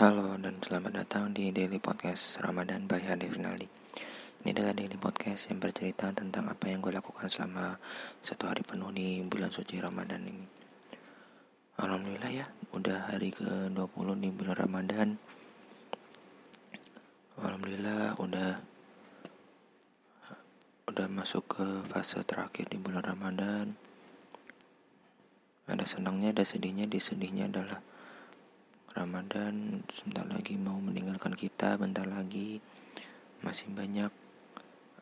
Halo dan selamat datang di Daily Podcast Ramadan by Hadi Finali Ini adalah Daily Podcast yang bercerita tentang apa yang gue lakukan selama satu hari penuh di bulan suci Ramadan ini. Alhamdulillah ya, udah hari ke-20 di bulan Ramadan. Alhamdulillah udah udah masuk ke fase terakhir di bulan Ramadan. Ada senangnya ada sedihnya di sedihnya adalah Ramadan sebentar lagi mau meninggalkan kita bentar lagi masih banyak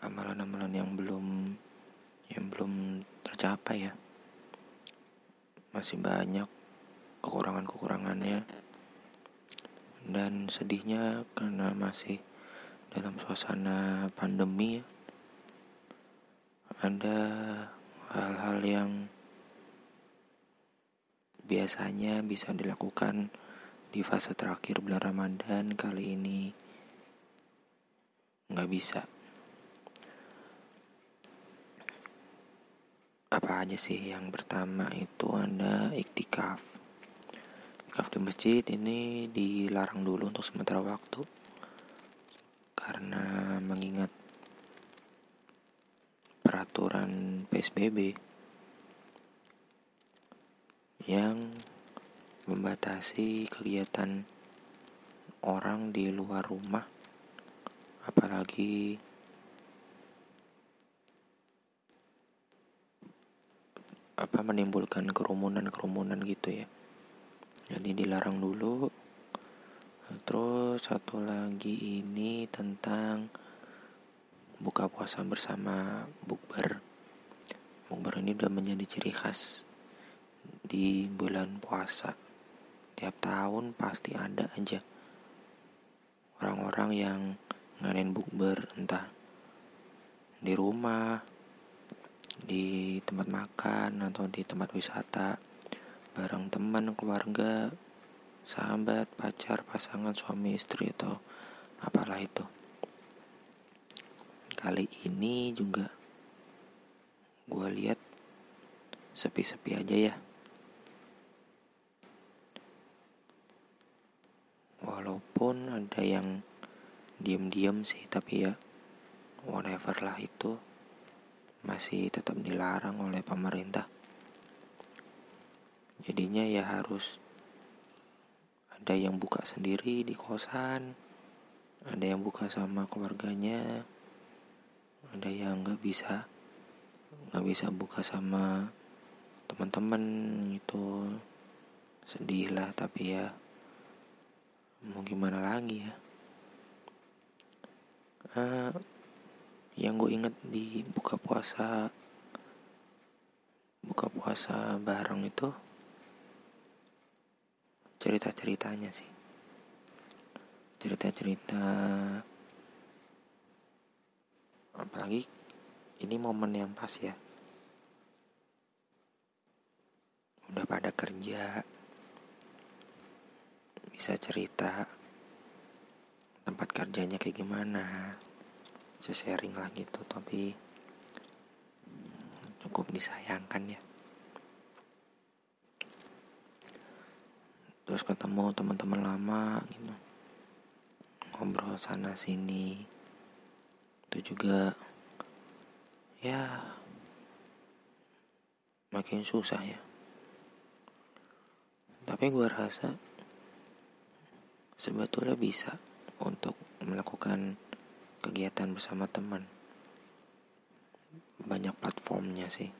amalan-amalan yang belum yang belum tercapai ya. Masih banyak kekurangan-kekurangannya. Dan sedihnya karena masih dalam suasana pandemi ya. Ada hal-hal yang biasanya bisa dilakukan di fase terakhir bulan Ramadan kali ini nggak bisa. Apa aja sih? Yang pertama itu ada iktikaf. Iktikaf di masjid ini dilarang dulu untuk sementara waktu karena mengingat peraturan PSBB yang membatasi kegiatan orang di luar rumah apalagi apa menimbulkan kerumunan-kerumunan gitu ya. Jadi dilarang dulu. Terus satu lagi ini tentang buka puasa bersama bukber. Bukber ini udah menjadi ciri khas di bulan puasa tiap tahun pasti ada aja orang-orang yang ngadain bukber entah di rumah di tempat makan atau di tempat wisata bareng teman keluarga sahabat pacar pasangan suami istri atau apalah itu. Kali ini juga gue lihat sepi-sepi aja ya walaupun ada yang diem-diem sih tapi ya whatever lah itu masih tetap dilarang oleh pemerintah. Jadinya ya harus ada yang buka sendiri di kosan ada yang buka sama keluarganya ada yang nggak bisa nggak bisa buka sama teman-teman itu sedih lah tapi ya mau gimana lagi ya? Uh, yang gue inget di buka puasa buka puasa bareng itu cerita ceritanya sih. Cerita cerita apalagi ini momen yang pas ya. Udah pada kerja bisa cerita tempat kerjanya kayak gimana. Bisa sharing lah gitu tapi cukup disayangkan ya. Terus ketemu teman-teman lama gitu. Ngobrol sana sini. Itu juga ya makin susah ya. Tapi gue rasa sebetulnya bisa untuk melakukan kegiatan bersama teman. Banyak platformnya sih.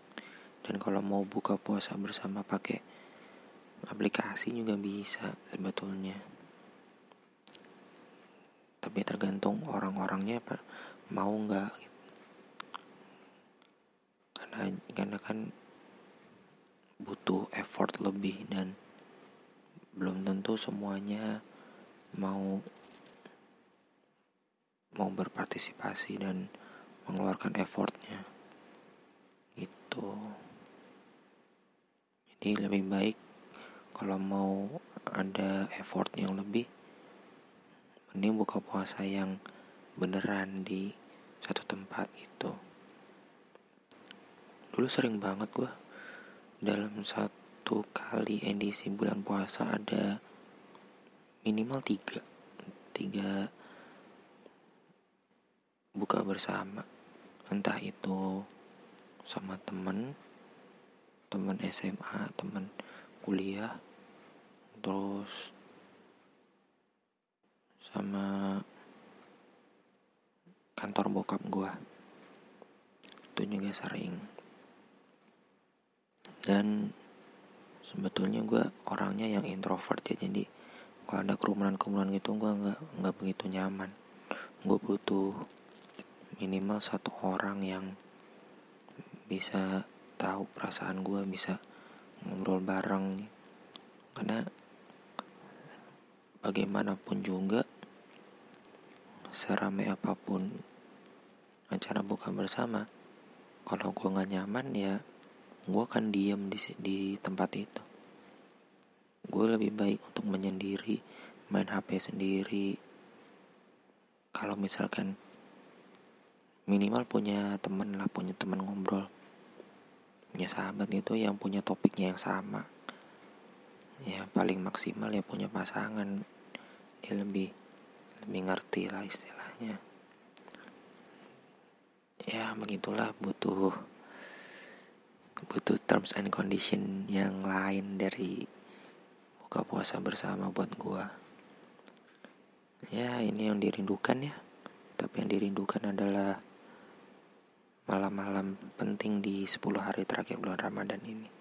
Dan kalau mau buka puasa bersama pakai aplikasi juga bisa sebetulnya. Tapi tergantung orang-orangnya apa mau nggak? Karena karena kan butuh effort lebih dan belum tentu semuanya mau mau berpartisipasi dan mengeluarkan effortnya. Itu jadi lebih baik kalau mau ada effort yang lebih mending buka puasa yang beneran di satu tempat itu dulu sering banget gue dalam satu kali edisi bulan puasa ada minimal tiga. Tiga buka bersama. Entah itu sama temen temen SMA temen kuliah terus sama kantor bokap gue itu juga sering. Dan sebetulnya gue orangnya yang introvert ya jadi kalau ada kerumunan-kerumunan gitu gue nggak nggak begitu nyaman. Gue butuh minimal satu orang yang bisa tahu perasaan gue bisa ngobrol bareng. Karena bagaimanapun juga seramai apa pun acara buka bersama kalau gue nggak nyaman ya gue akan diem di, di tempat itu gue lebih baik untuk menyendiri main HP sendiri. Kalau misalkan minimal punya teman lah punya teman ngobrol. Punya sahabat itu yang punya topiknya yang sama. Ya paling maksimal ya punya pasangan. Dia lebih lebih ngerti lah istilahnya. Ya begitulah butuh butuh terms and condition yang lain dari buka puasa bersama buat gua ya ini yang dirindukan ya tapi yang dirindukan adalah malam-malam penting di 10 hari terakhir bulan Ramadan ini.